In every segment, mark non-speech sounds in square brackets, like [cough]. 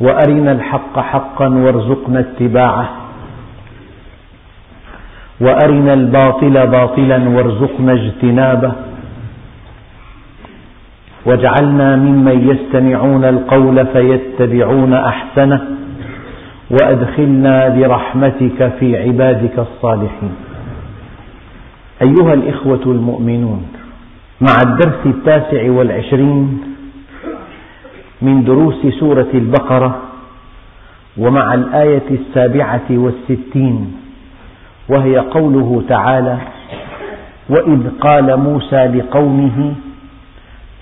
وأرنا الحق حقا وارزقنا اتباعه. وأرنا الباطل باطلا وارزقنا اجتنابه. واجعلنا ممن يستمعون القول فيتبعون أحسنه. وأدخلنا برحمتك في عبادك الصالحين. أيها الإخوة المؤمنون مع الدرس التاسع والعشرين من دروس سورة البقرة ومع الآية السابعة والستين وهي قوله تعالى وإذ قال موسى لقومه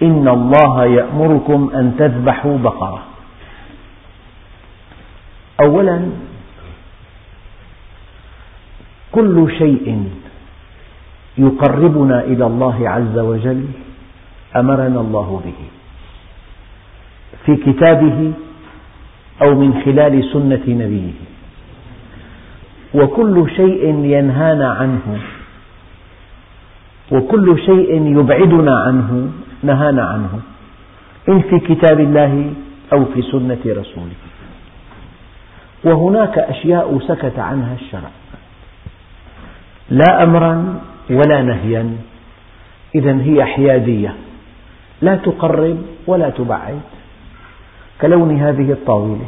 إن الله يأمركم أن تذبحوا بقرة. أولا كل شيء يقربنا إلى الله عز وجل أمرنا الله به. في كتابه أو من خلال سنة نبيه. وكل شيء ينهانا عنه. وكل شيء يبعدنا عنه نهانا عنه. إن في كتاب الله أو في سنة رسوله. وهناك أشياء سكت عنها الشرع. لا أمرا ولا نهيا. إذا هي حيادية. لا تقرب ولا تبعد. كلون هذه الطاولة.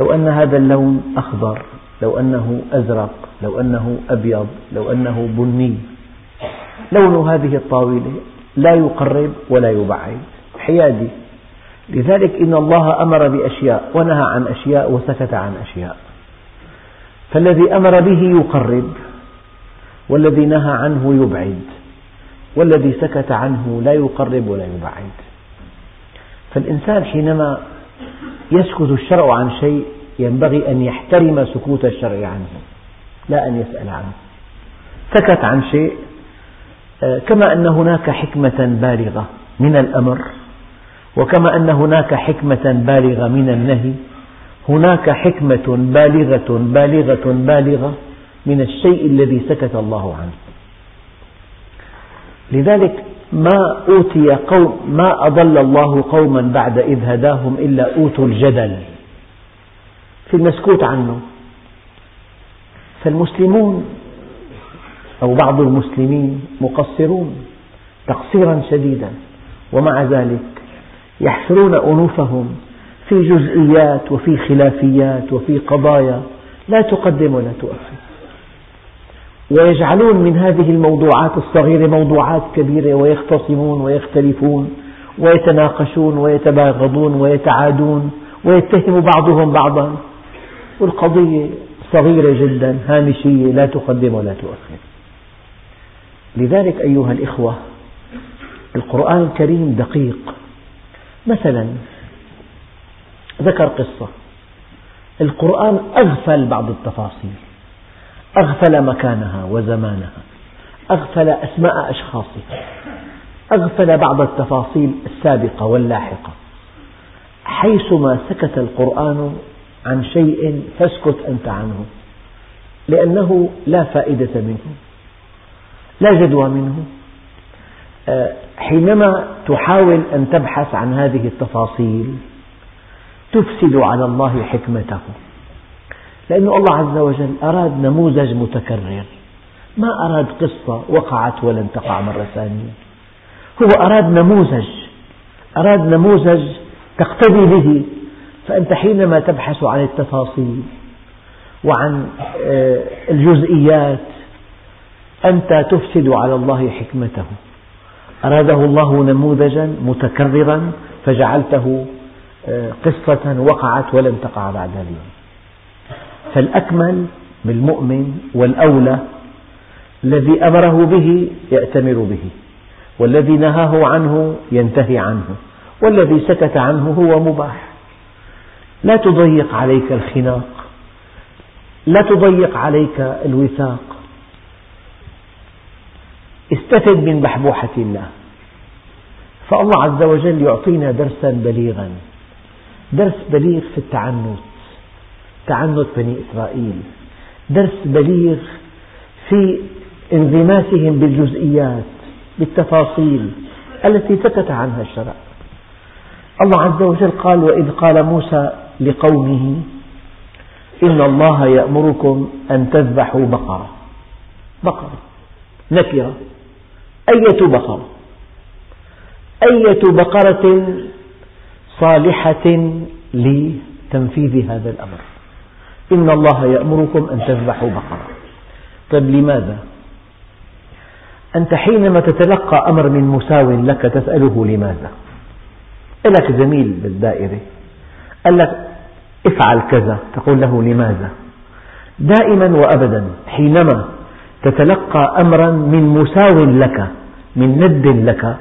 لو أن هذا اللون أخضر لو أنه أزرق لو أنه أبيض لو أنه بني لون هذه الطاولة لا يقرب ولا يبعد. حيادي. لذلك إن الله أمر بأشياء ونهى عن أشياء وسكت عن أشياء. فالذي أمر به يقرب والذي نهى عنه يبعد والذي سكت عنه لا يقرب ولا يبعد. فالإنسان حينما يسكت الشرع عن شيء ينبغي أن يحترم سكوت الشرع عنه لا أن يسأل عنه. سكت عن شيء آه، كما أن هناك حكمة بالغة من الأمر وكما أن هناك حكمة بالغة من النهي هناك حكمة بالغة بالغة بالغة من الشيء الذي سكت الله عنه. لذلك ما أوتي قوم ما أضل الله قوما بعد إذ هداهم إلا أوتوا الجدل. في المسكوت عنه. فالمسلمون أو بعض المسلمين مقصرون تقصيرا شديدا ومع ذلك يحفرون أنوفهم في جزئيات وفي خلافيات وفي قضايا لا تقدم ولا تؤخر. ويجعلون من هذه الموضوعات الصغيرة موضوعات كبيرة ويختصمون ويختلفون ويتناقشون ويتباغضون ويتعادون ويتهم بعضهم بعضا. والقضية صغيرة جدا هامشية لا تقدم ولا تؤخر. لذلك أيها الإخوة القرآن الكريم دقيق. مثلا ذكر قصة. القرآن أغفل بعض التفاصيل. أغفل مكانها وزمانها. أغفل أسماء أشخاصها. أغفل بعض التفاصيل السابقة واللاحقة. حيثما سكت القرآن عن شيء فاسكت أنت عنه. لأنه لا فائدة منه. لا جدوى منه. آه، حينما تحاول أن تبحث عن هذه التفاصيل تفسد على الله حكمته. لأن الله عز وجل أراد نموذج متكرر. ما أراد قصة وقعت ولن تقع مرة ثانية. هو أراد نموذج. أراد نموذج تقتدي به. فأنت حينما تبحث عن التفاصيل وعن آه، الجزئيات أنت تفسد على الله حكمته. أراده الله نموذجا متكررا فجعلته آه، قصة وقعت ولن تقع بعد اليوم فالأكمل بالمؤمن والأولى الذي أمره به يأتمر به والذي نهاه عنه ينتهي عنه والذي سكت عنه هو مباح. لا تضيق عليك الخناق لا تضيق عليك الوثاق. استفد من بحبوحة الله. فالله عز وجل يعطينا درسا بليغا درس بليغ في التعنت. تعنت بني إسرائيل. درس بليغ في انغماسهم بالجزئيات بالتفاصيل التي سكت عنها الشرع. الله عز وجل قال وإذ قال موسى لقومه إن الله يأمركم أن تذبحوا بقرة. بقرة نكرة. أية بقرة؟ أية بقرة صالحة لتنفيذ هذا الأمر؟ إن الله يأمركم أن تذبحوا بقرة طيب لماذا؟ أنت حينما تتلقى أمر من مساو لك تسأله لماذا؟ لك زميل بالدائرة قال لك افعل كذا تقول له لماذا؟ دائما وأبدا حينما تتلقى أمرا من مساو لك من ند لك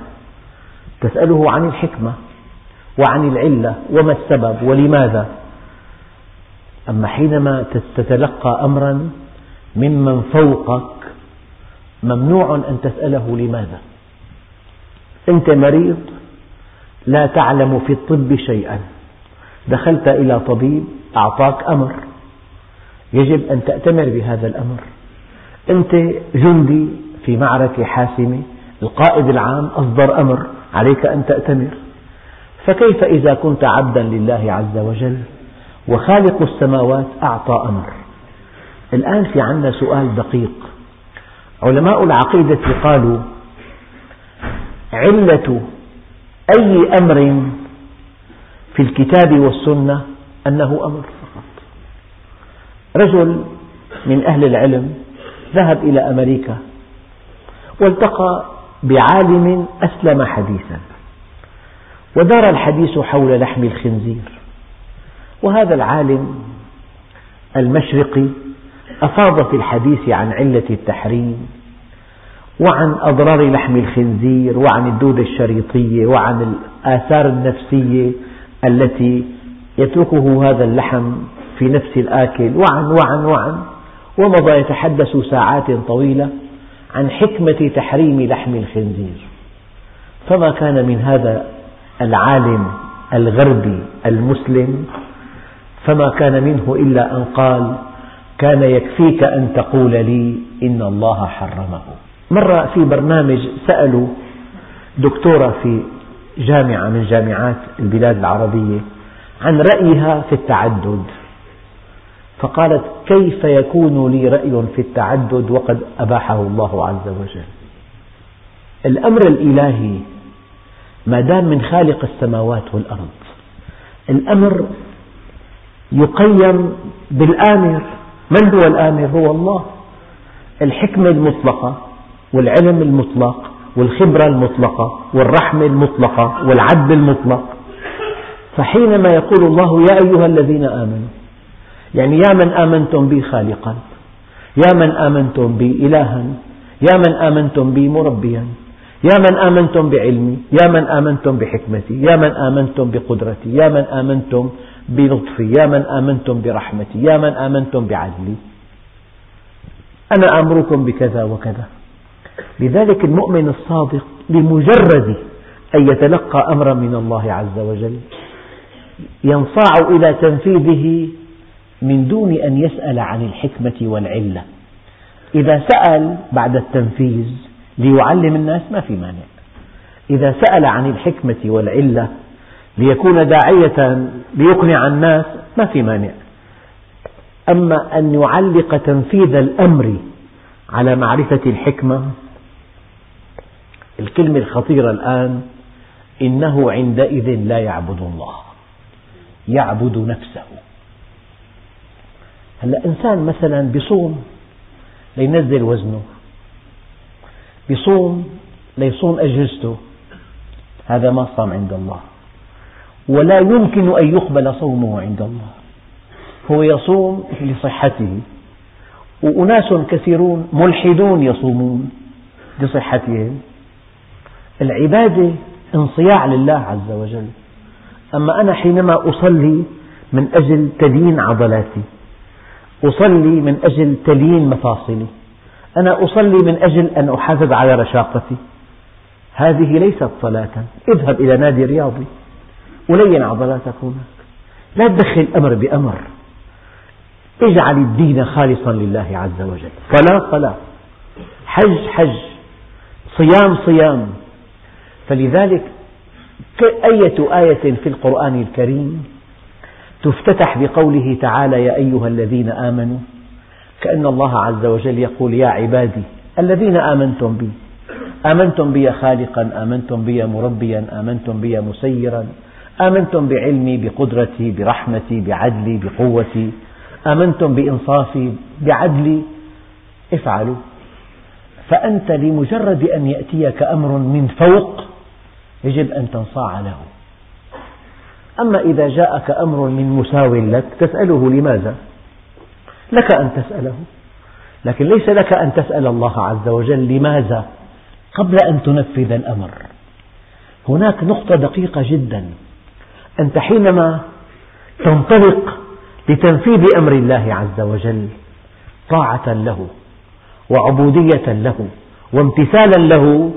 تسأله عن الحكمة وعن العلة وما السبب ولماذا أما حينما تتلقى أمرا ممن فوقك ممنوع أن تسأله لماذا؟ أنت مريض لا تعلم في الطب شيئا. دخلت إلى طبيب أعطاك أمر. يجب أن تأتمر بهذا الأمر. أنت جندي في معركة حاسمة القائد العام أصدر أمر عليك أن تأتمر. فكيف إذا كنت عبدا لله عز وجل؟ وخالق السماوات أعطى أمر. الآن في عندنا سؤال دقيق. علماء العقيدة قالوا علة أي أمر في الكتاب والسنة أنه أمر فقط. رجل من أهل العلم ذهب إلى أمريكا والتقى بعالم أسلم حديثا ودار الحديث حول لحم الخنزير. وهذا العالم المشرقي أفاض في الحديث عن علة التحريم وعن أضرار لحم الخنزير وعن الدودة الشريطية وعن الآثار النفسية التي يتركه هذا اللحم في نفس الآكل وعن وعن وعن. ومضى يتحدث ساعات طويلة عن حكمة تحريم لحم الخنزير. فما كان من هذا العالم الغربي المسلم فما كان منه إلا أن قال كان يكفيك أن تقول لي إن الله حرمه. مرة في برنامج سألوا دكتورة في جامعة من جامعات البلاد العربية عن رأيها في التعدد. فقالت كيف يكون لي رأي في التعدد وقد أباحه الله عز وجل؟ الأمر الإلهي ما دام من خالق السماوات والأرض. الأمر يقيم بالآمر. من هو الآمر؟ هو الله. الحكمة المطلقة والعلم المطلق والخبرة المطلقة والرحمة المطلقة والعدل المطلق. فحينما يقول الله يا أيها الذين آمنوا يعني يا من آمنتم بي خالقا يا من آمنتم بي إلها يا من آمنتم بي مربيا يا من آمنتم بعلمي يا من آمنتم بحكمتي يا من آمنتم بقدرتي يا من آمنتم بلطفي. يا من آمنتم برحمتي يا من آمنتم بعدلي. أنا آمركم بكذا وكذا. لذلك المؤمن الصادق بمجرد أن يتلقى أمرا من الله عز وجل ينصاع إلى تنفيذه من دون أن يسأل عن الحكمة والعلة. إذا سأل بعد التنفيذ ليعلم الناس ما في مانع. إذا سأل عن الحكمة والعلة ليكون داعية ليقنع الناس ما في مانع. أما أن يعلق تنفيذ الأمر على معرفة الحكمة الكلمة الخطيرة الآن إنه عندئذ لا يعبد الله يعبد نفسه. هلا إنسان مثلا بيصوم لينزل وزنه بيصوم ليصون أجهزته هذا ما صام عند الله. ولا يمكن أن يقبل صومه عند الله. هو يصوم لصحته. وأناس كثيرون ملحدون يصومون لصحتهم. العبادة انصياع لله عز وجل. أما أنا حينما أصلي من أجل تليين عضلاتي أصلي من أجل تليين مفاصلي أنا أصلي من أجل أن أحافظ على رشاقتي هذه ليست صلاة. اذهب إلى نادي رياضي. ولين عضلاتك هناك لا تدخل أمر بأمر. اجعل الدين خالصا لله عز وجل. صلاة صلاة حج حج. صيام صيام. فلذلك أية آية في القرآن الكريم تفتتح بقوله تعالى يا أيها الذين آمنوا كأن الله عز وجل يقول يا عبادي الذين آمنتم بي. آمنتم بي خالقا آمنتم بي مربيا آمنتم بي مسيرا. آمنتم بعلمي بقدرتي برحمتي بعدلي بقوتي. آمنتم بإنصافي بعدلي. افعلوا. فأنت لمجرد أن يأتيك أمر من فوق يجب أن تنصاع له. أما إذا جاءك أمر من مساو لك تسأله لماذا؟ لك أن تسأله. لكن ليس لك أن تسأل الله عز وجل لماذا قبل أن تنفذ الأمر. هناك نقطة دقيقة جدا. أنت حينما تنطلق لتنفيذ أمر الله عز وجل طاعة له وعبودية له وامتثالا له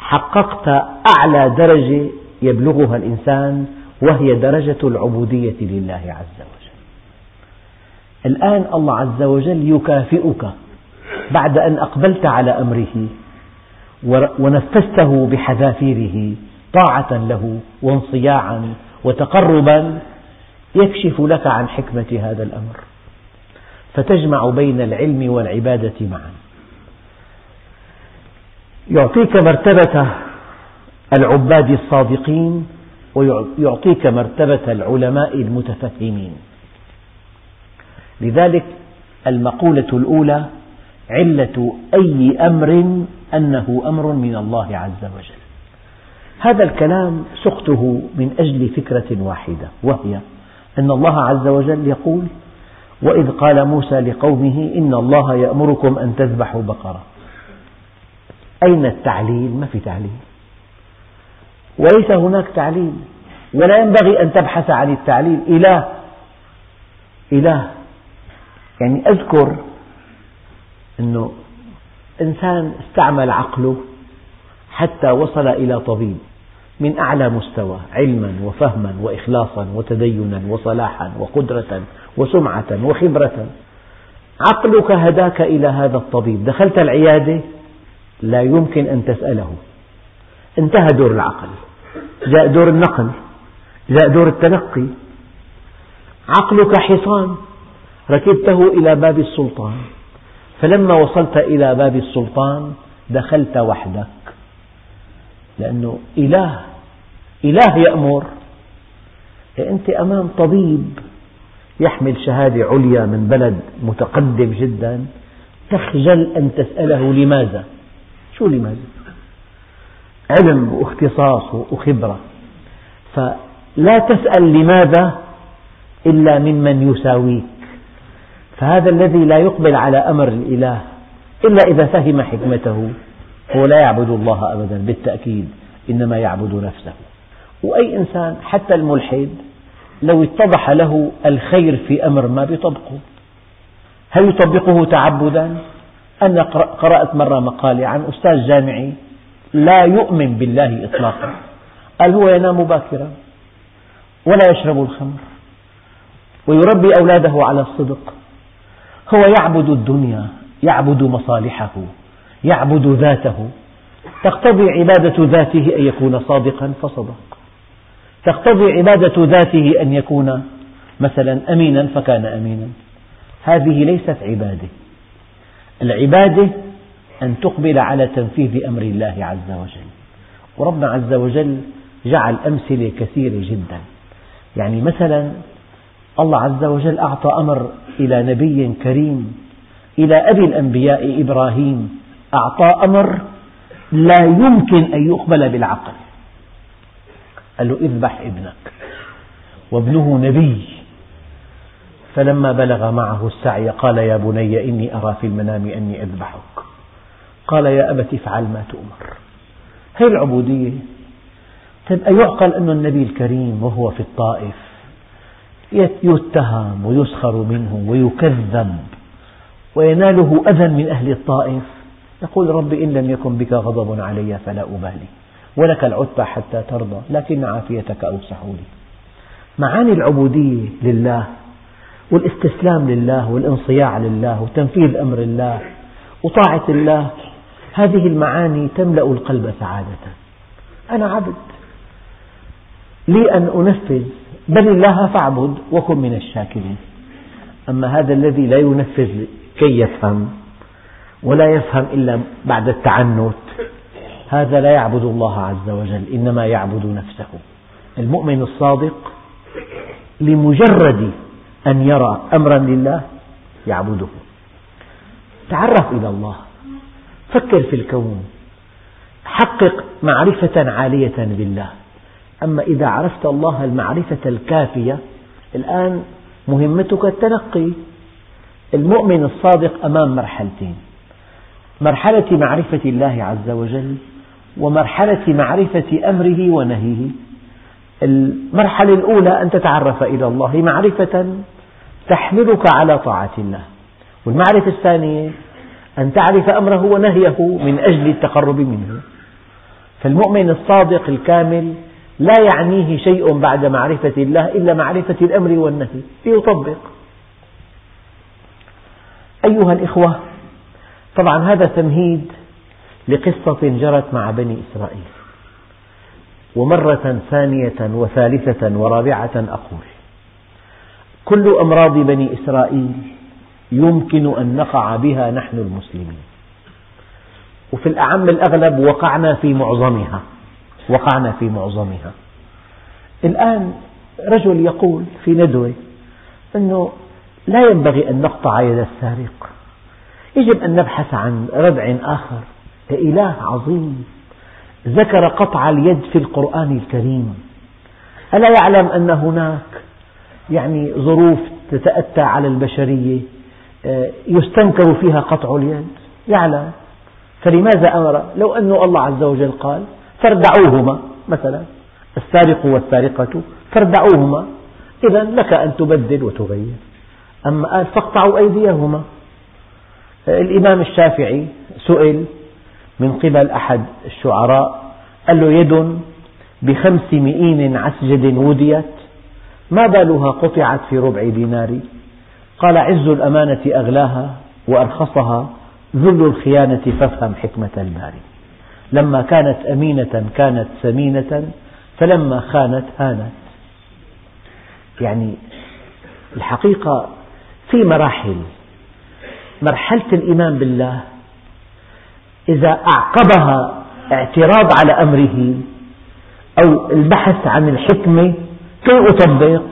حققت أعلى درجة يبلغها الإنسان وهي درجة العبودية لله عز وجل. الآن الله عز وجل يكافئك بعد أن أقبلت على أمره ونفذته بحذافيره طاعة له وانصياعا وتقربا يكشف لك عن حكمة هذا الأمر. فتجمع بين العلم والعبادة معا. يعطيك مرتبة العباد الصادقين ويعطيك مرتبة العلماء المتفهمين. لذلك المقولة الأولى علة أي أمر أنه أمر من الله عز وجل. هذا الكلام سقته من أجل فكرة واحدة وهي أن الله عز وجل يقول وإذ قال موسى لقومه إن الله يأمركم أن تذبحوا بقرة. أين التعليل؟ ما في تعليل. وليس هناك تعليل ولا ينبغي أن تبحث عن التعليل. إله إله. يعني أذكر أنه إنسان استعمل عقله حتى وصل إلى طبيب. من أعلى مستوى علما وفهما وإخلاصا وتدينا وصلاحا وقدرة وسمعة وخبرة. عقلك هداك إلى هذا الطبيب. دخلت العيادة؟ لا يمكن أن تسأله. انتهى دور العقل. جاء دور النقل. جاء دور التلقي. عقلك حصان. ركبته إلى باب السلطان. فلما وصلت إلى باب السلطان دخلت وحدك. لأنه إله إله يأمر. أنت أمام طبيب يحمل شهادة عليا من بلد متقدم جدا تخجل أن تسأله لماذا؟ شو لماذا؟ علم واختصاص وخبرة. فلا تسأل لماذا إلا ممن يساويك. فهذا الذي لا يقبل على أمر الإله إلا إذا فهم حكمته. هو لا يعبد الله أبدا بالتأكيد إنما يعبد نفسه. وأي إنسان حتى الملحد لو اتضح له الخير في أمر ما يطبقه هل يطبقه تعبدا؟ أنا قرأت مرة مقالة عن أستاذ جامعي لا يؤمن بالله إطلاقا. قال هو ينام باكرا ولا يشرب الخمر ويربي أولاده على الصدق. هو يعبد الدنيا يعبد مصالحه. يعبد ذاته. تقتضي عبادة ذاته أن يكون صادقا فصدق. تقتضي عبادة ذاته أن يكون مثلا أمينا فكان أمينا. هذه ليست عبادة. العبادة أن تقبل على تنفيذ أمر الله عز وجل. وربنا عز وجل جعل أمثلة كثيرة جدا. يعني مثلا الله عز وجل أعطى أمر إلى نبي كريم إلى أبي الأنبياء إبراهيم أعطى أمر لا يمكن أن يقبل بالعقل. قال له اذبح ابنك وابنه نبي. فلما بلغ معه السعي قال يا بني إني أرى في المنام أني أذبحك. قال يا أبت افعل ما تؤمر. هذه العبودية. طيب أيعقل أن النبي الكريم وهو في الطائف يتهم ويسخر منه ويكذب ويناله أذى من أهل الطائف؟ يقول رب إن لم يكن بك غضب علي فلا أبالي ولك العتبى حتى ترضى لكن عافيتك أوسع لي. معاني العبودية لله والإستسلام لله والانصياع لله وتنفيذ أمر الله وطاعة الله هذه المعاني تملأ القلب سعادة. أنا عبد. لي أن أنفذ. بل الله فاعبد وكن من الشاكرين. أما هذا الذي لا ينفذ كي يفهم ولا يفهم إلا بعد التعنت. هذا لا يعبد الله عز وجل إنما يعبد نفسه. المؤمن الصادق لمجرد أن يرى أمرا لله يعبده. تعرف إلى الله. فكر في الكون. حقق معرفة عالية بالله. أما إذا عرفت الله المعرفة الكافية الآن مهمتك التنقي. المؤمن الصادق أمام مرحلتين. مرحلة معرفة الله عز وجل ومرحلة معرفة أمره ونهيه. المرحلة الأولى أن تتعرف إلى الله معرفة تحملك على طاعة الله. والمعرفة الثانية أن تعرف أمره ونهيه من أجل التقرب منه. فالمؤمن الصادق الكامل لا يعنيه شيء بعد معرفة الله إلا معرفة الأمر والنهي. ليطبق. أيها الإخوة طبعا هذا تمهيد لقصة جرت مع بني إسرائيل. ومرة ثانية وثالثة ورابعة أقول كل أمراض بني إسرائيل يمكن أن نقع بها نحن المسلمين. وفي الأعم الأغلب وقعنا في معظمها وقعنا في معظمها. الآن رجل يقول في ندوة أنه لا ينبغي أن نقطع يد السارق. يجب أن نبحث عن ردع آخر إله عظيم. ذكر قطع اليد في القرآن الكريم. ألا يعلم أن هناك يعني ظروف تتأتى على البشرية آه، يستنكر فيها قطع اليد؟ يعلم. فلماذا أمر؟ لو أن الله عز وجل قال فاردعوهما مثلا السارق والسارقة فاردعوهما إذا لك أن تبدل وتغير. أما قال فاقطعوا أيديهما الإمام الشافعي سئل من قبل أحد الشعراء قال له يد بخمس مئين عسجد وديت؟ ما بالها قطعت في ربع دينار؟ قال عز الأمانة أغلاها وأرخصها ذل الخيانة فافهم حكمة الباري. لما كانت أمينة كانت سمينة فلما خانت هانت. يعني الحقيقة في مراحل مرحلة الإيمان بالله إذا أعقبها اعتراض على أمره أو البحث عن الحكمة كي أطبق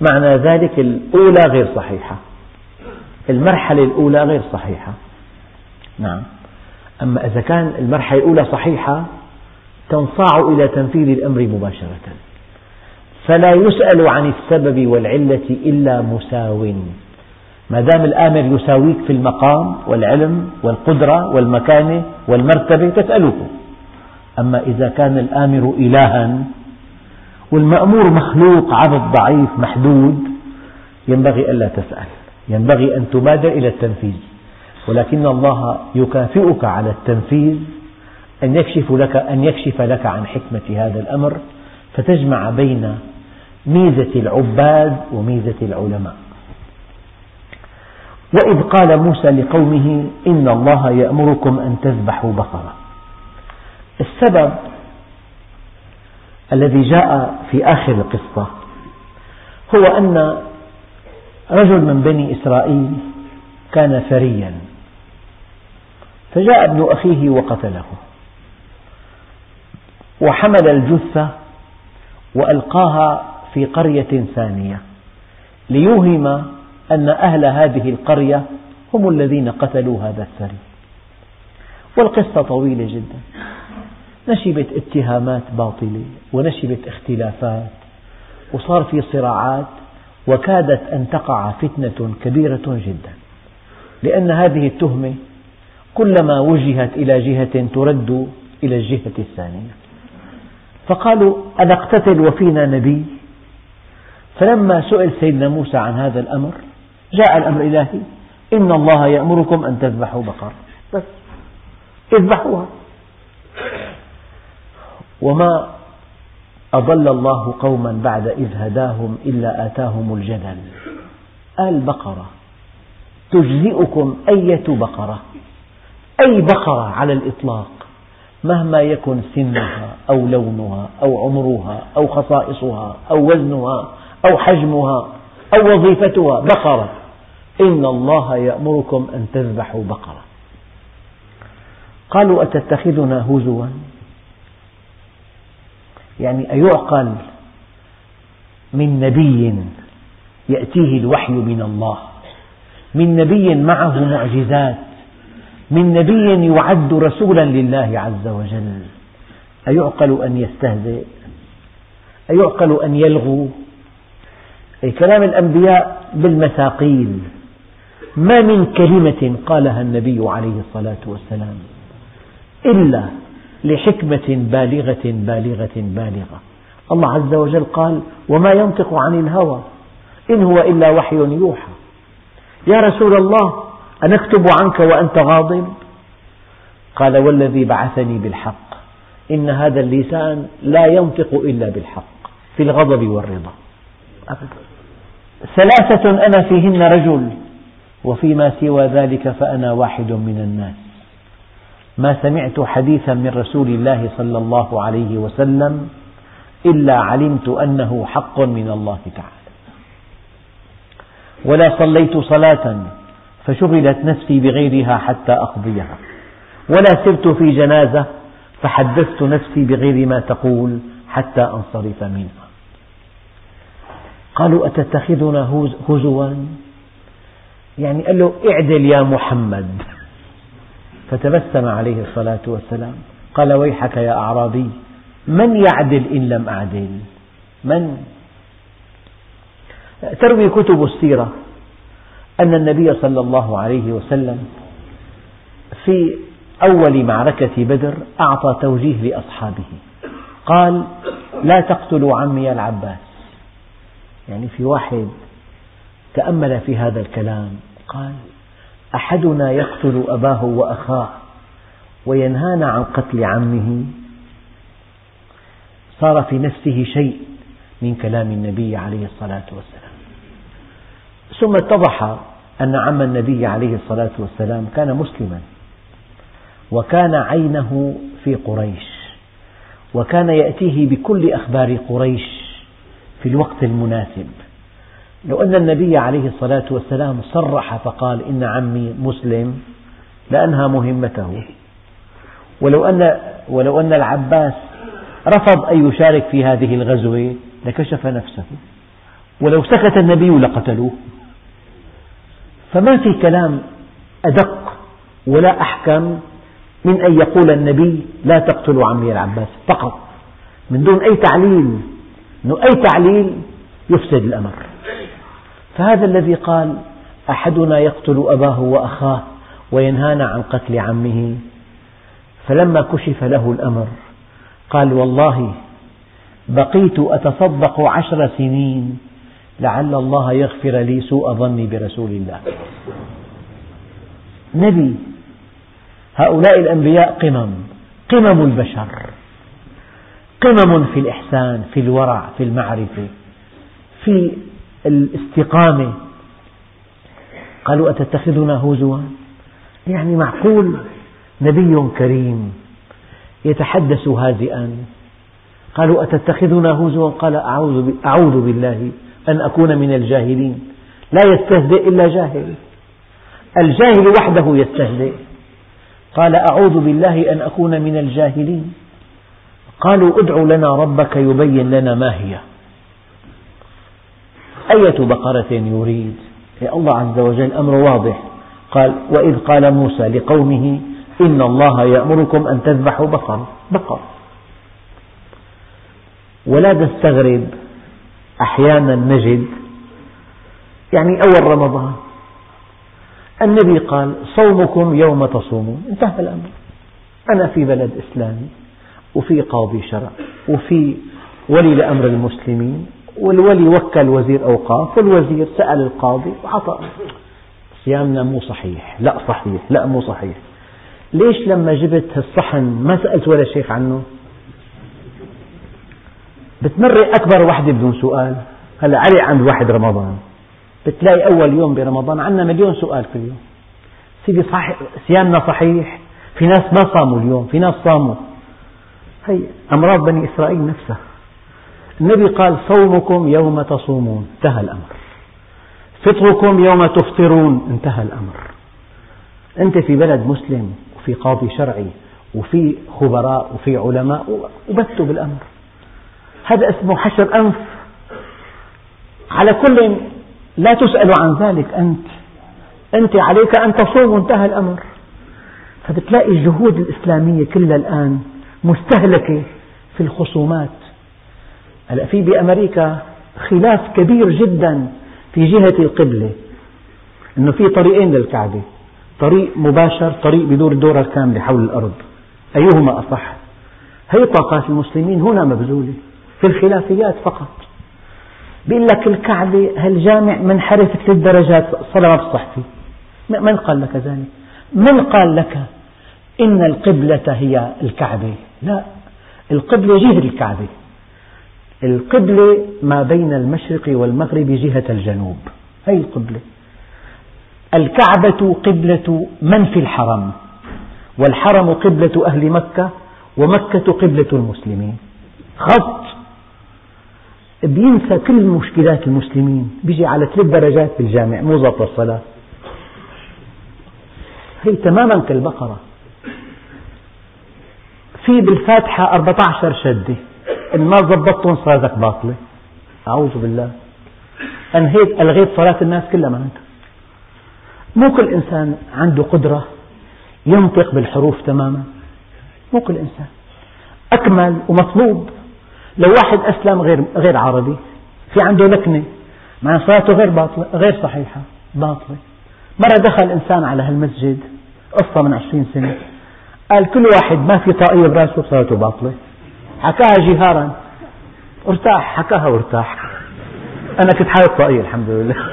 معنى ذلك الأولى غير صحيحة. المرحلة الأولى غير صحيحة. نعم. أما إذا كان المرحلة الأولى صحيحة تنصاع إلى تنفيذ الأمر مباشرة. فلا يسأل عن السبب والعلة إلا مساو. ما دام الآمر يساويك في المقام والعلم والقدرة والمكانة والمرتبة تسأله أما إذا كان الآمر إلها والمأمور مخلوق عبد ضعيف محدود ينبغي ألا تسأل. ينبغي أن تبادر إلى التنفيذ. ولكن الله يكافئك على التنفيذ أن يكشف لك أن يكشف لك عن حكمة هذا الأمر فتجمع بين ميزة العباد وميزة العلماء. وإذ قال موسى لقومه إن الله يأمركم أن تذبحوا بقرة. السبب الذي جاء في آخر القصة هو أن رجل من بني إسرائيل كان ثريا. فجاء ابن أخيه وقتله وحمل الجثة وألقاها في قرية ثانية ليوهم أن أهل هذه القرية هم الذين قتلوا هذا الثري والقصة طويلة جدا. نشبت اتهامات باطلة ونشبت اختلافات وصار في صراعات وكادت أن تقع فتنة كبيرة جدا. لأن هذه التهمة كلما وجهت إلى جهة ترد إلى الجهة الثانية. فقالوا أنقتتل وفينا نبي؟ فلما سئل سيدنا موسى عن هذا الأمر جاء الأمر الإلهي إن الله يأمركم أن تذبحوا بقر. بس. اذبحوها. وما أضل الله قوما بعد إذ هداهم إلا آتاهم الجدل. البقرة. تجزئكم أية بقرة. أي بقرة على الإطلاق. مهما يكن سنها أو لونها أو عمرها أو خصائصها أو وزنها أو حجمها أو وظيفتها بقرة. إن الله يأمركم أن تذبحوا بقرة. قالوا أتتخذنا هزوا؟ يعني أيعقل من نبي يأتيه الوحي من الله؟ من نبي معه معجزات؟ من نبي يعد رسولا لله عز وجل؟ أيعقل أن يستهزئ؟ أيعقل أن يلغو؟ كلام الأنبياء بالمثاقيل. ما من كلمة قالها النبي عليه الصلاة والسلام إلا لحكمة بالغة بالغة بالغة. الله عز وجل قال وما ينطق عن الهوى إن هو إلا وحي يوحى. يا رسول الله أنكتب عنك وأنت غاضب؟ قال والذي بعثني بالحق إن هذا اللسان لا ينطق إلا بالحق في الغضب والرضا. ثلاثة أنا فيهن رجل وفيما سوى ذلك فأنا واحد من الناس. ما سمعت حديثا من رسول الله صلى الله عليه وسلم إلا علمت أنه حق من الله تعالى. ولا صليت صلاة فشغلت نفسي بغيرها حتى أقضيها. ولا سرت في جنازة فحدثت نفسي بغير ما تقول حتى أنصرف منها. قالوا أتتخذنا هزوا؟ يعني قال له اعدل يا محمد. فتبسم عليه الصلاة والسلام. قال ويحك يا أعرابي من يعدل إن لم أعدل؟ من؟ تروي كتب السيرة أن النبي صلى الله عليه وسلم في أول معركة بدر أعطى توجيه لأصحابه. قال لا تقتلوا عمي العباس. يعني في واحد تأمل في هذا الكلام قال أحدنا يقتل أباه وأخاه وينهانا عن قتل عمه. صار في نفسه شيء من كلام النبي عليه الصلاة والسلام. ثم اتضح أن عم النبي عليه الصلاة والسلام كان مسلما وكان عينه في قريش وكان يأتيه بكل أخبار قريش. في الوقت المناسب. لو أن النبي عليه الصلاة والسلام صرح فقال إن عمي مسلم لأنهى مهمته. ولو أن, ولو أن العباس رفض أن يشارك في هذه الغزوة لكشف نفسه. ولو سكت النبي لقتلوه. فما في كلام أدق ولا أحكم من أن يقول النبي لا تقتلوا عمي العباس فقط. من دون أي تعليل أنه أي تعليل يفسد الأمر. فهذا الذي قال أحدنا يقتل أباه وأخاه وينهانا عن قتل عمه. فلما كشف له الأمر قال والله بقيت أتصدق عشر سنين لعل الله يغفر لي سوء ظني برسول الله. نبي هؤلاء الأنبياء قمم قمم البشر. قمم في الإحسان في الورع في المعرفة في الاستقامة. قالوا أتتخذنا هزوا؟ يعني معقول نبي كريم يتحدث هادئا قالوا أتتخذنا هزوا؟ قال أعوذ بالله أن أكون من الجاهلين. لا يستهزئ إلا جاهل. الجاهل وحده يستهزئ. قال أعوذ بالله أن أكون من الجاهلين. قالوا ادع لنا ربك يبين لنا ما هي. أية بقرة يريد؟ يا الله عز وجل أمر واضح. قال وإذ قال موسى لقومه إن الله يأمركم أن تذبحوا بقر بقر. ولا نستغرب أحيانا نجد يعني أول رمضان. النبي قال صومكم يوم تصومون. انتهى الأمر. أنا في بلد إسلامي. وفي قاضي شرع وفي ولي لأمر المسلمين والولي وكل وزير أوقاف والوزير سأل القاضي وعطى. صيامنا مو صحيح. لا صحيح لا مو صحيح. ليش لما جبت هالصحن ما سألت ولا شيخ عنه؟ بتمرق أكبر وحدة بدون سؤال. هلا علي عند واحد رمضان. بتلاقي أول يوم برمضان عندنا مليون سؤال كل يوم. سيدي صحيح صيامنا صحيح. في ناس ما صاموا اليوم في ناس صاموا. هي أمراض بني إسرائيل نفسها. النبي قال صومكم يوم تصومون. انتهى الأمر. فطركم يوم تفطرون. انتهى الأمر. أنت في بلد مسلم وفي قاضي شرعي وفي خبراء وفي علماء وبتوا بالأمر. هذا اسمه حشر أنف. على كل لا تسأل عن ذلك أنت. أنت عليك أن تصوم. وانتهى الأمر. فبتلاقي الجهود الإسلامية كلها الآن مستهلكة في الخصومات. هلأ في بأمريكا خلاف كبير جدا في جهة القبلة. أنه في طريقين للكعبة. طريق مباشر طريق بدور الدورة الكاملة حول الأرض. أيهما أصح؟ هي طاقات المسلمين هنا مبذولة في الخلافيات فقط. بيقول لك الكعبة هالجامع منحرف ثلاث درجات الصلاة ما بتصح فيه من قال لك ذلك؟ من قال لك إن القبلة هي الكعبة؟ لا. القبلة جهة الكعبة. القبلة ما بين المشرق والمغرب جهة الجنوب. هي القبلة. الكعبة قبلة من في الحرم والحرم قبلة أهل مكة ومكة قبلة المسلمين. خط. بينسى كل مشكلات المسلمين. بيجي على ثلاث درجات بالجامع مو ضبط الصلاة. هي تماما كالبقرة. في بالفاتحة 14 شدة. إن ما ضبطتهم صلاتك باطلة. أعوذ بالله. أنهيت ألغيت صلاة الناس كلها معناتها. مو كل إنسان عنده قدرة ينطق بالحروف تماما. مو كل إنسان. أكمل ومطلوب. لو واحد أسلم غير غير عربي في عنده لكنة. مع صلاته غير باطلة غير صحيحة باطلة. مرة دخل إنسان على هالمسجد قصة من عشرين سنة. قال كل واحد ما في طاقية براسه صلاته باطلة. حكاها جهارا. ارتاح حكاها وارتاح. أنا كنت حاطط طاقية الحمد لله. [laughs]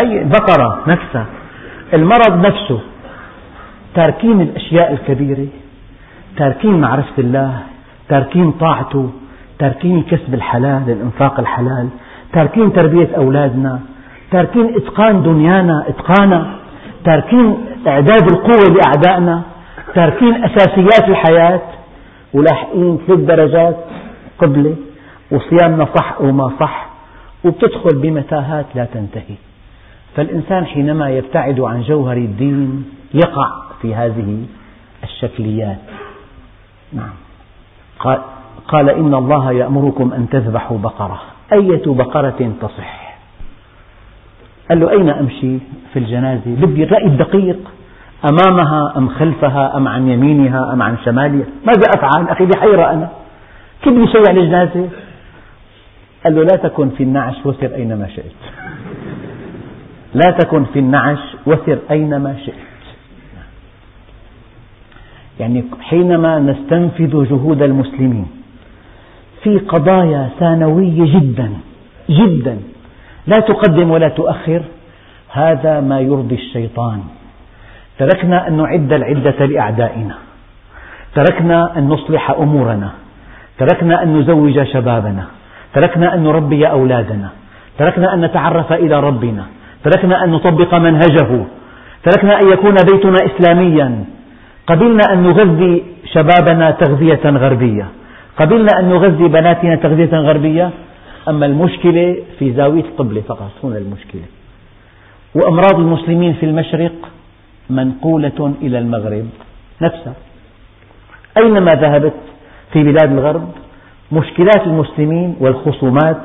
هي البقرة نفسها. المرض نفسه تاركين الأشياء الكبيرة تاركين معرفة الله تاركين طاعته تاركين كسب الحلال الإنفاق الحلال تاركين تربية أولادنا تاركين إتقان دنيانا إتقانا تاركين إعداد القوة لأعدائنا تاركين أساسيات الحياة ولاحقين ثلاث درجات قبلة وصيامنا صح أو ما صح وبتدخل بمتاهات لا تنتهي. فالإنسان حينما يبتعد عن جوهر الدين يقع في هذه الشكليات. نعم. قال, إن الله يأمركم أن تذبحوا بقرة. أية بقرة تصح؟ قال له أين أمشي في الجنازة؟ بدي الرأي الدقيق. أمامها أم خلفها أم عن يمينها أم عن شمالها؟ ماذا أفعل أخي بحيرة أنا؟ كيف شيء على الجنازة قال له لا تكن في النعش وسر أينما شئت. لا تكن في النعش وسر أينما شئت. يعني حينما نستنفذ جهود المسلمين في قضايا ثانوية جدا جدا لا تقدم ولا تؤخر هذا ما يرضي الشيطان. تركنا أن نعد العدة لأعدائنا. تركنا أن نصلح أمورنا. تركنا أن نزوج شبابنا. تركنا أن نربي أولادنا. تركنا أن نتعرف إلى ربنا. تركنا أن نطبق منهجه. تركنا أن يكون بيتنا إسلاميا. قبلنا أن نغذي شبابنا تغذية غربية. قبلنا أن نغذي بناتنا تغذية غربية. أما المشكلة في زاوية القبلة فقط هنا المشكلة. وأمراض المسلمين في المشرق منقولة إلى المغرب نفسها. أينما ذهبت في بلاد الغرب مشكلات المسلمين والخصومات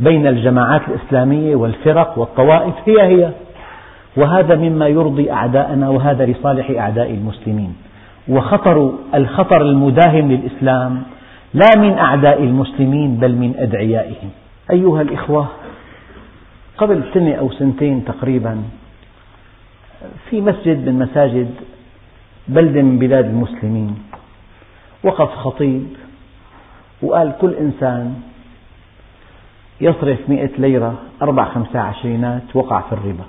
بين الجماعات الإسلامية والفرق والطوائف هي هي. وهذا مما يرضي أعداءنا وهذا لصالح أعداء المسلمين. وخطر الخطر المداهم للإسلام لا من أعداء المسلمين بل من أدعيائهم. أيها الإخوة قبل سنة أو سنتين تقريبا في مسجد من مساجد بلدة من بلاد المسلمين. وقف خطيب وقال كل إنسان يصرف مئة ليرة أربع خمسة عشرينات وقع في الربا.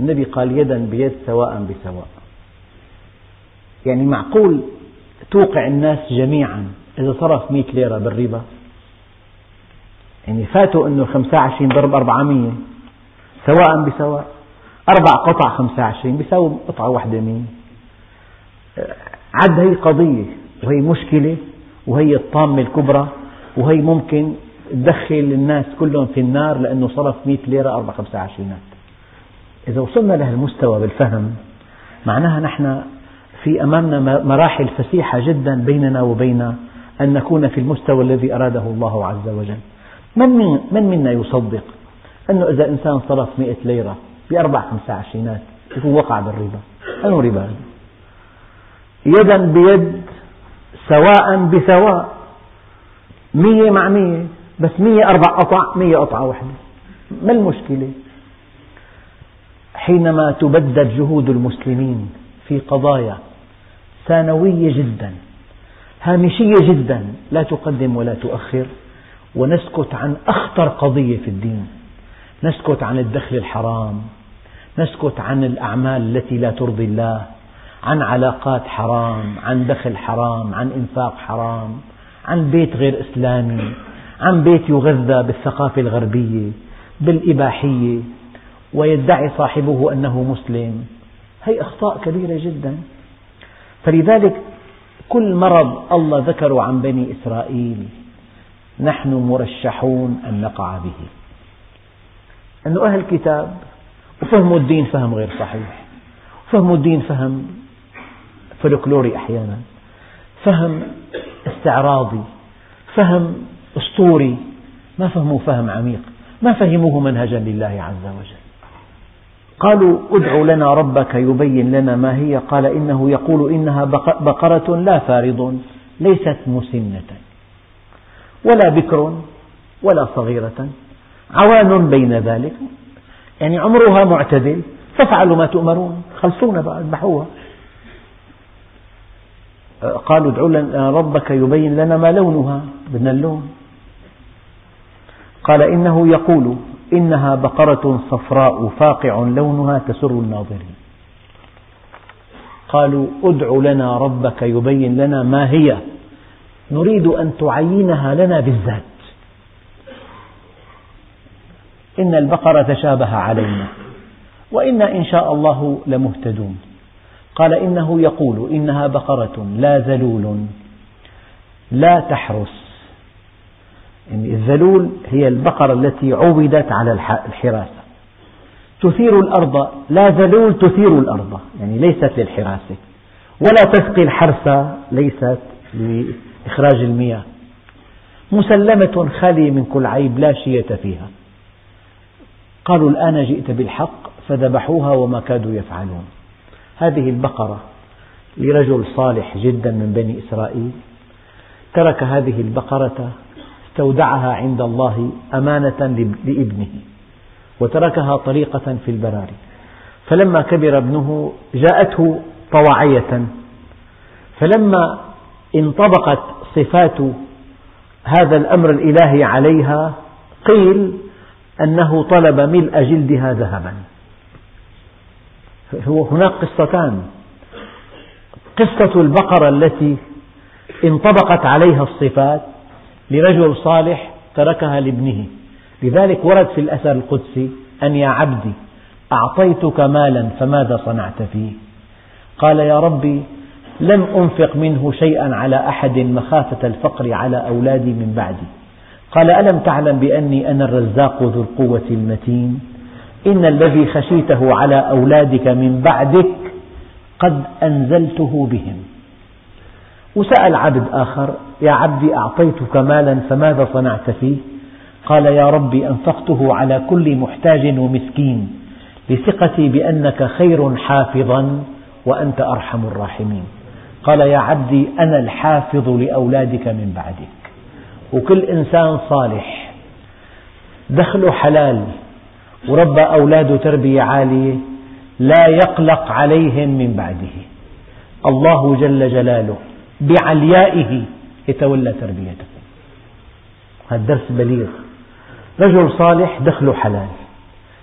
النبي قال يدا بيد سواء بسواء. يعني معقول توقع الناس جميعا إذا صرف مئة ليرة بالربا؟ يعني فاتوا أنه خمسة وعشرين ضرب أربعمية سواء بسواء. أربع قطع خمسة وعشرين بيساوي قطعة واحدة مين عد هي قضية وهي مشكلة وهي الطامة الكبرى وهي ممكن تدخل الناس كلهم في النار لأنه صرف 100 ليرة أربع خمسة عشرينات إذا وصلنا لهالمستوى بالفهم معناها نحن في أمامنا مراحل فسيحة جدا بيننا وبين أن نكون في المستوى الذي أراده الله عز وجل. من, من منا يصدق أنه إذا إنسان صرف مئة ليرة بأربع خمسة عشرينات يكون وقع بالربا أنه ربا؟ يدا بيد سواء بسواء مية مع مية بس مية أربع قطع مية قطعة واحدة. ما المشكلة؟ حينما تبدد جهود المسلمين في قضايا ثانوية جدا هامشية جدا لا تقدم ولا تؤخر ونسكت عن أخطر قضية في الدين نسكت عن الدخل الحرام نسكت عن الأعمال التي لا ترضي الله عن علاقات حرام عن دخل حرام عن إنفاق حرام عن بيت غير إسلامي عن بيت يغذى بالثقافة الغربية بالإباحية ويدعي صاحبه أنه مسلم. هي أخطاء كبيرة جدا. فلذلك كل مرض الله ذكره عن بني إسرائيل نحن مرشحون أن نقع به. أنه أهل الكتاب وفهموا الدين فهم غير صحيح. فهموا الدين فهم فلكلوري أحيانا. فهم استعراضي. فهم أسطوري. ما فهموا فهم عميق. ما فهموه منهجا لله عز وجل. قالوا ادع لنا ربك يبين لنا ما هي. قال إنه يقول إنها بقرة لا فارض ليست مسنة. ولا بكر ولا صغيرة. عوان بين ذلك. يعني عمرها معتدل فافعلوا ما تؤمرون. خلصونا بقى اذبحوها. قالوا ادعوا لنا ربك يبين لنا ما لونها بدنا اللون. قال إنه يقول إنها بقرة صفراء فاقع لونها تسر الناظرين. قالوا ادع لنا ربك يبين لنا ما هي. نريد أن تعينها لنا بالذات. إن البقرة تشابه علينا. وإنا إن شاء الله لمهتدون. قال إنه يقول إنها بقرة لا ذلول لا تحرس. يعني الذلول هي البقرة التي عودت على الحراسة. تثير الأرض لا ذلول تثير الأرض. يعني ليست للحراسة ولا تسقي الحرث ليست لإخراج المياه. مسلمة خالية من كل عيب لا شية فيها. قالوا الآن جئت بالحق فذبحوها وما كادوا يفعلون. هذه البقرة لرجل صالح جدا من بني إسرائيل ترك هذه البقرة استودعها عند الله أمانة لابنه وتركها طريقة في البراري. فلما كبر ابنه جاءته طواعية. فلما انطبقت صفات هذا الأمر الإلهي عليها قيل أنه طلب ملء جلدها ذهبا. هناك قصتان. قصة البقرة التي انطبقت عليها الصفات لرجل صالح تركها لابنه. لذلك ورد في الأثر القدسي أن يا عبدي أعطيتك مالا فماذا صنعت فيه؟ قال يا ربي لم أنفق منه شيئا على أحد مخافة الفقر على أولادي من بعدي. قال ألم تعلم بأني أنا الرزاق ذو القوة المتين؟ إن الذي خشيته على أولادك من بعدك قد أنزلته بهم. وسأل عبد آخر يا عبدي أعطيتك مالا فماذا صنعت فيه؟ قال يا ربي أنفقته على كل محتاج ومسكين لثقتي بأنك خير حافظا وأنت أرحم الراحمين. قال يا عبدي أنا الحافظ لأولادك من بعدك. وكل إنسان صالح. دخله حلال وربى أولاده تربية عالية لا يقلق عليهم من بعده. الله جل جلاله بعليائه يتولى تربيته. هذا الدرس بليغ. رجل صالح دخله حلال.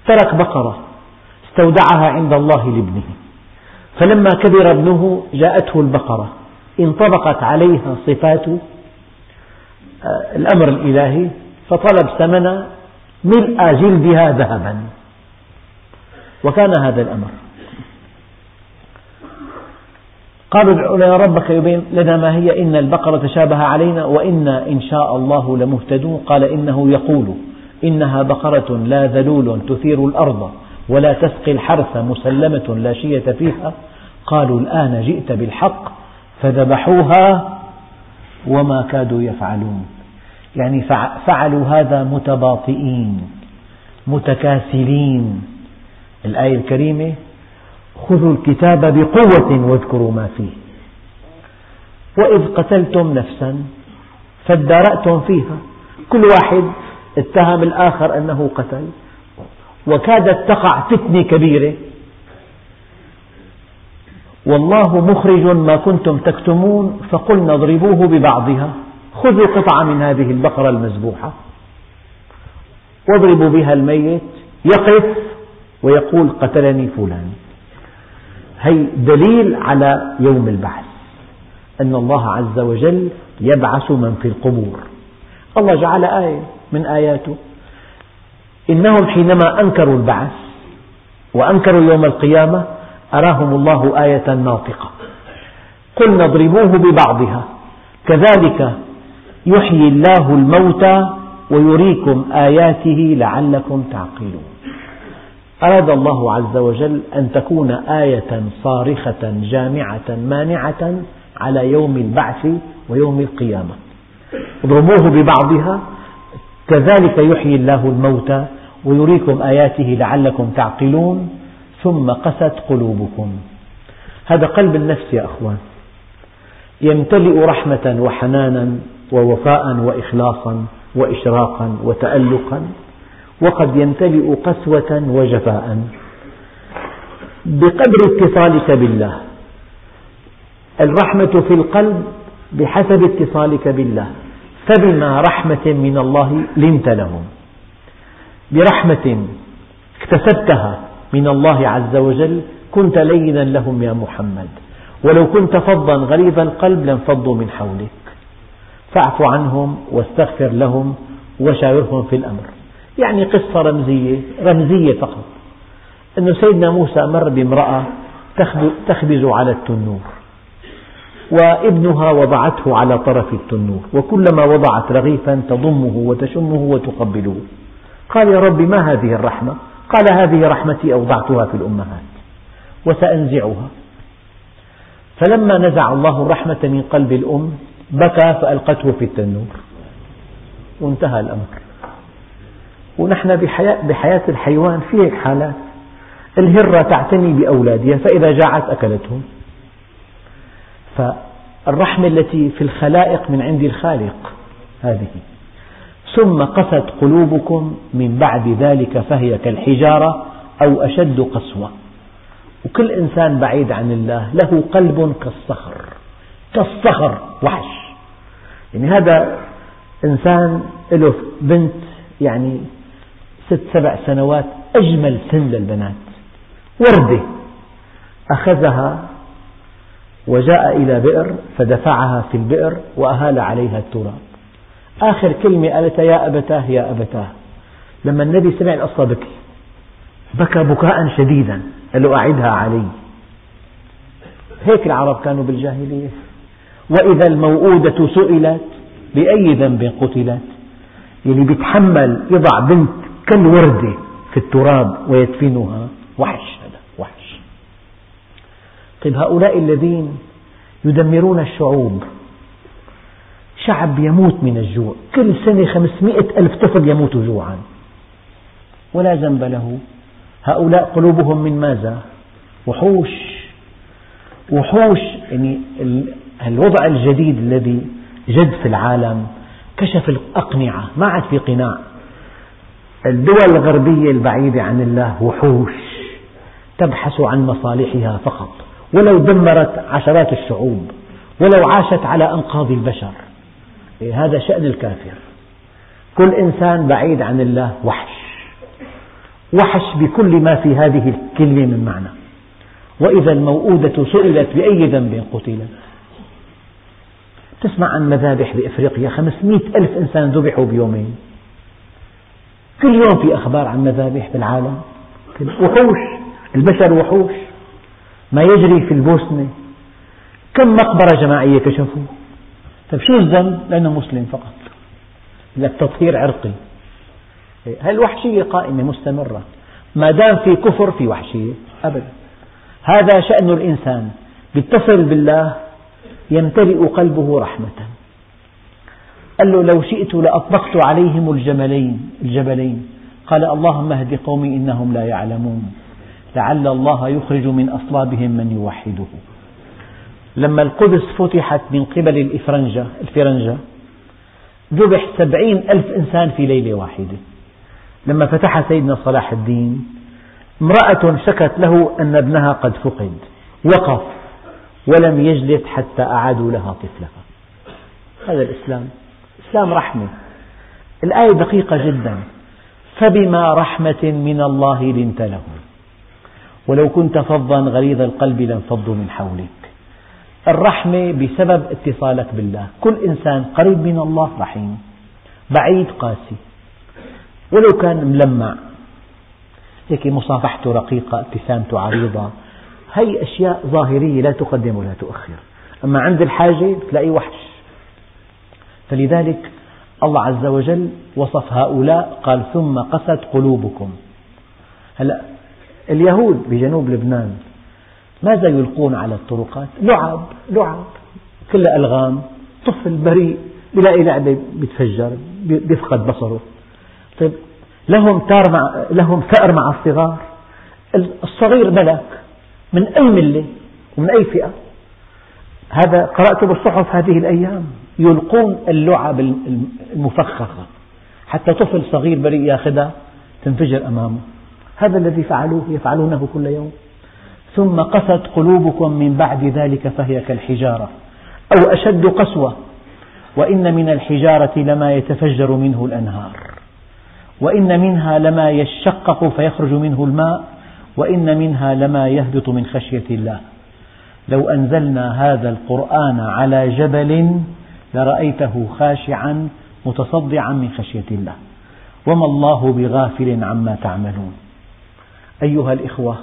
ترك بقرة استودعها عند الله لابنه. فلما كبر ابنه جاءته البقرة. انطبقت عليها صفات الأمر الإلهي فطلب ثمن ملء جلدها ذهبا. وكان هذا الأمر. قالوا لنا ربك يبين لنا ما هي. إن البقرة تشابه علينا وإنا إن شاء الله لمهتدون. قال إنه يقول إنها بقرة لا ذلول تثير الأرض ولا تسقي الحرث مسلمة لا شية فيها. قالوا الآن جئت بالحق فذبحوها وما كادوا يفعلون. يعني فعلوا هذا متباطئين متكاسلين. الآية الكريمة خذوا الكتاب بقوة واذكروا ما فيه. وإذ قتلتم نفسا فادارأتم فيها. كل واحد اتهم الآخر أنه قتل وكادت تقع فتنة كبيرة. والله مخرج ما كنتم تكتمون فقلنا اضربوه ببعضها. خذوا قطعة من هذه البقرة المذبوحة. واضربوا بها الميت. يقف ويقول قتلني فلان. هي دليل على يوم البعث. أن الله عز وجل يبعث من في القبور. الله جعل آية من آياته. إنهم حينما أنكروا البعث وأنكروا يوم القيامة أراهم الله آية ناطقة. قلنا اضربوه ببعضها. كذلك يحيي الله الموتى ويريكم آياته لعلكم تعقلون. أراد الله عز وجل أن تكون آية صارخة جامعة مانعة على يوم البعث ويوم القيامة. اضربوه ببعضها. كذلك يحيي الله الموتى ويريكم آياته لعلكم تعقلون. ثم قست قلوبكم. هذا قلب النفس يا أخوان. يمتلئ رحمة وحنانا ووفاء وإخلاصا وإشراقا وتألقا وقد يمتلئ قسوة وجفاء. بقدر اتصالك بالله. الرحمة في القلب بحسب اتصالك بالله. فبما رحمة من الله لنت لهم. برحمة اكتسبتها من الله عز وجل كنت لينا لهم يا محمد. ولو كنت فظا غليظ القلب لانفضوا من حولك. فاعف عنهم واستغفر لهم وشاورهم في الأمر. يعني قصة رمزية رمزية فقط. أن سيدنا موسى مر بامرأة تخبز على التنور وابنها وضعته على طرف التنور وكلما وضعت رغيفا تضمه وتشمه وتقبله. قال يا رب ما هذه الرحمة؟ قال هذه رحمتي أوضعتها في الأمهات وسأنزعها. فلما نزع الله الرحمة من قلب الأم بكى فألقته في التنور. وانتهى الأمر. ونحن بحياة, بحياة الحيوان في هيك حالات. الهرة تعتني بأولادها فإذا جاعت أكلتهم. فالرحمة التي في الخلائق من عند الخالق هذه. ثم قست قلوبكم من بعد ذلك فهي كالحجارة أو أشد قسوة. وكل إنسان بعيد عن الله له قلب كالصخر كالصخر وحش. يعني هذا إنسان له بنت يعني ست سبع سنوات أجمل سن للبنات. وردة. أخذها وجاء إلى بئر فدفعها في البئر وأهال عليها التراب. آخر كلمة قالتها يا أبتاه يا أبتاه. لما النبي سمع القصة بكي بكى بكاء شديدا. قال له أعدها علي. هيك العرب كانوا بالجاهلية. وإذا الموءودة سئلت بأي ذنب قتلت؟ يعني بيتحمل يضع بنت كالوردة في التراب ويدفنها. وحش هذا وحش. طيب هؤلاء الذين يدمرون الشعوب شعب يموت من الجوع. كل سنة خمسمائة ألف طفل يموت جوعا. ولا ذنب له. هؤلاء قلوبهم من ماذا؟ وحوش. وحوش يعني الوضع الجديد الذي جد في العالم كشف الأقنعة. ما عاد في قناع. الدول الغربية البعيدة عن الله وحوش. تبحث عن مصالحها فقط. ولو دمرت عشرات الشعوب. ولو عاشت على أنقاض البشر. هذا شأن الكافر. كل إنسان بعيد عن الله وحش. وحش بكل ما في هذه الكلمة من معنى. وإذا الموءودة سئلت بأي ذنب قتلت تسمع عن مذابح بإفريقيا خمسمئة ألف إنسان ذبحوا بيومين. كل يوم في أخبار عن مذابح بالعالم. وحوش البشر وحوش. ما يجري في البوسنة. كم مقبرة جماعية كشفوا؟ طيب شو الذنب؟ لأنه مسلم فقط. لك تطهير عرقي. الوحشية قائمة مستمرة؟ ما دام في كفر في وحشية. أبدا. هذا شأن الإنسان. يتصل بالله يمتلئ قلبه رحمة. قال له لو شئت لأطبقت عليهم الجملين الجبلين. قال اللهم اهد قومي إنهم لا يعلمون. لعل الله يخرج من أصلابهم من يوحده. لما القدس فتحت من قبل الإفرنجة الفرنجة ذبح سبعين ألف إنسان في ليلة واحدة. لما فتح سيدنا صلاح الدين امرأة شكت له أن ابنها قد فقد وقف ولم يجلس حتى أعادوا لها طفلها. هذا الإسلام. إسلام رحمة. الآية دقيقة جدا. فبما رحمة من الله لنت لهم. ولو كنت فظا غليظ القلب لانفضوا من حولك. الرحمة بسبب اتصالك بالله. كل إنسان قريب من الله رحيم بعيد قاسي. ولو كان ملمع هيك مصافحته رقيقة ابتسامته عريضة. هي أشياء ظاهرية لا تقدم ولا تؤخر. أما عند الحاجة تلاقي وحش. فلذلك الله عز وجل وصف هؤلاء قال ثم قست قلوبكم. هلا اليهود بجنوب لبنان ماذا يلقون على الطرقات؟ لعب لعب. كلها ألغام طفل بريء بلاقي لعبة بيتفجر بيفقد بصره. طيب لهم تار مع لهم ثأر مع الصغار. الصغير ملك من أي ملة ومن أي فئة. هذا قرأت بالصحف هذه الأيام. يلقون اللعب المفخخة. حتى طفل صغير بريء ياخذها تنفجر أمامه. هذا الذي فعلوه يفعلونه كل يوم. ثم قست قلوبكم من بعد ذلك فهي كالحجارة أو أشد قسوة وإن من الحجارة لما يتفجر منه الأنهار وإن منها لما يشقق فيخرج منه الماء وإن منها لما يهبط من خشية الله. لو أنزلنا هذا القرآن على جبل لرأيته خاشعا متصدعا من خشية الله. وما الله بغافل عما تعملون. أيها الإخوة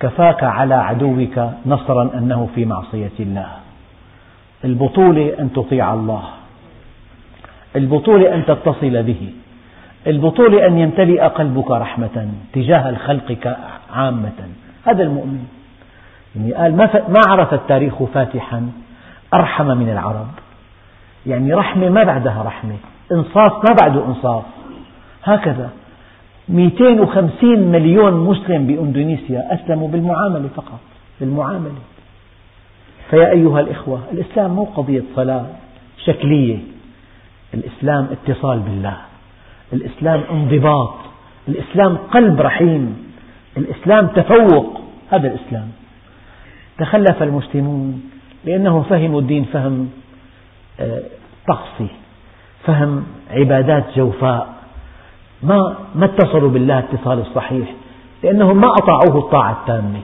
كفاك على عدوك نصرا أنه في معصية الله. البطولة أن تطيع الله. البطولة أن تتصل به. البطولة أن يمتلئ قلبك رحمة تجاه الخلق عامة هذا المؤمن. يعني قال ما عرف التاريخ فاتحا؟ أرحم من العرب. يعني رحمة ما بعدها رحمة. إنصاف ما بعده إنصاف. هكذا. 250 مليون مسلم بإندونيسيا أسلموا بالمعاملة فقط بالمعاملة. فيا أيها الإخوة الإسلام مو قضية صلاة شكلية. الإسلام اتصال بالله. الإسلام انضباط. الإسلام قلب رحيم. الإسلام تفوق. هذا الإسلام. تخلف المسلمون لأنهم فهموا الدين فهم آه، طقسي فهم عبادات جوفاء. ما ما اتصلوا بالله اتصال الصحيح لأنهم ما أطاعوه الطاعة التامة.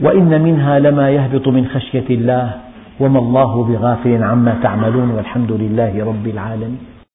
وإن منها لما يهبط من خشية الله وما الله بغافل عما تعملون والحمد لله رب العالمين.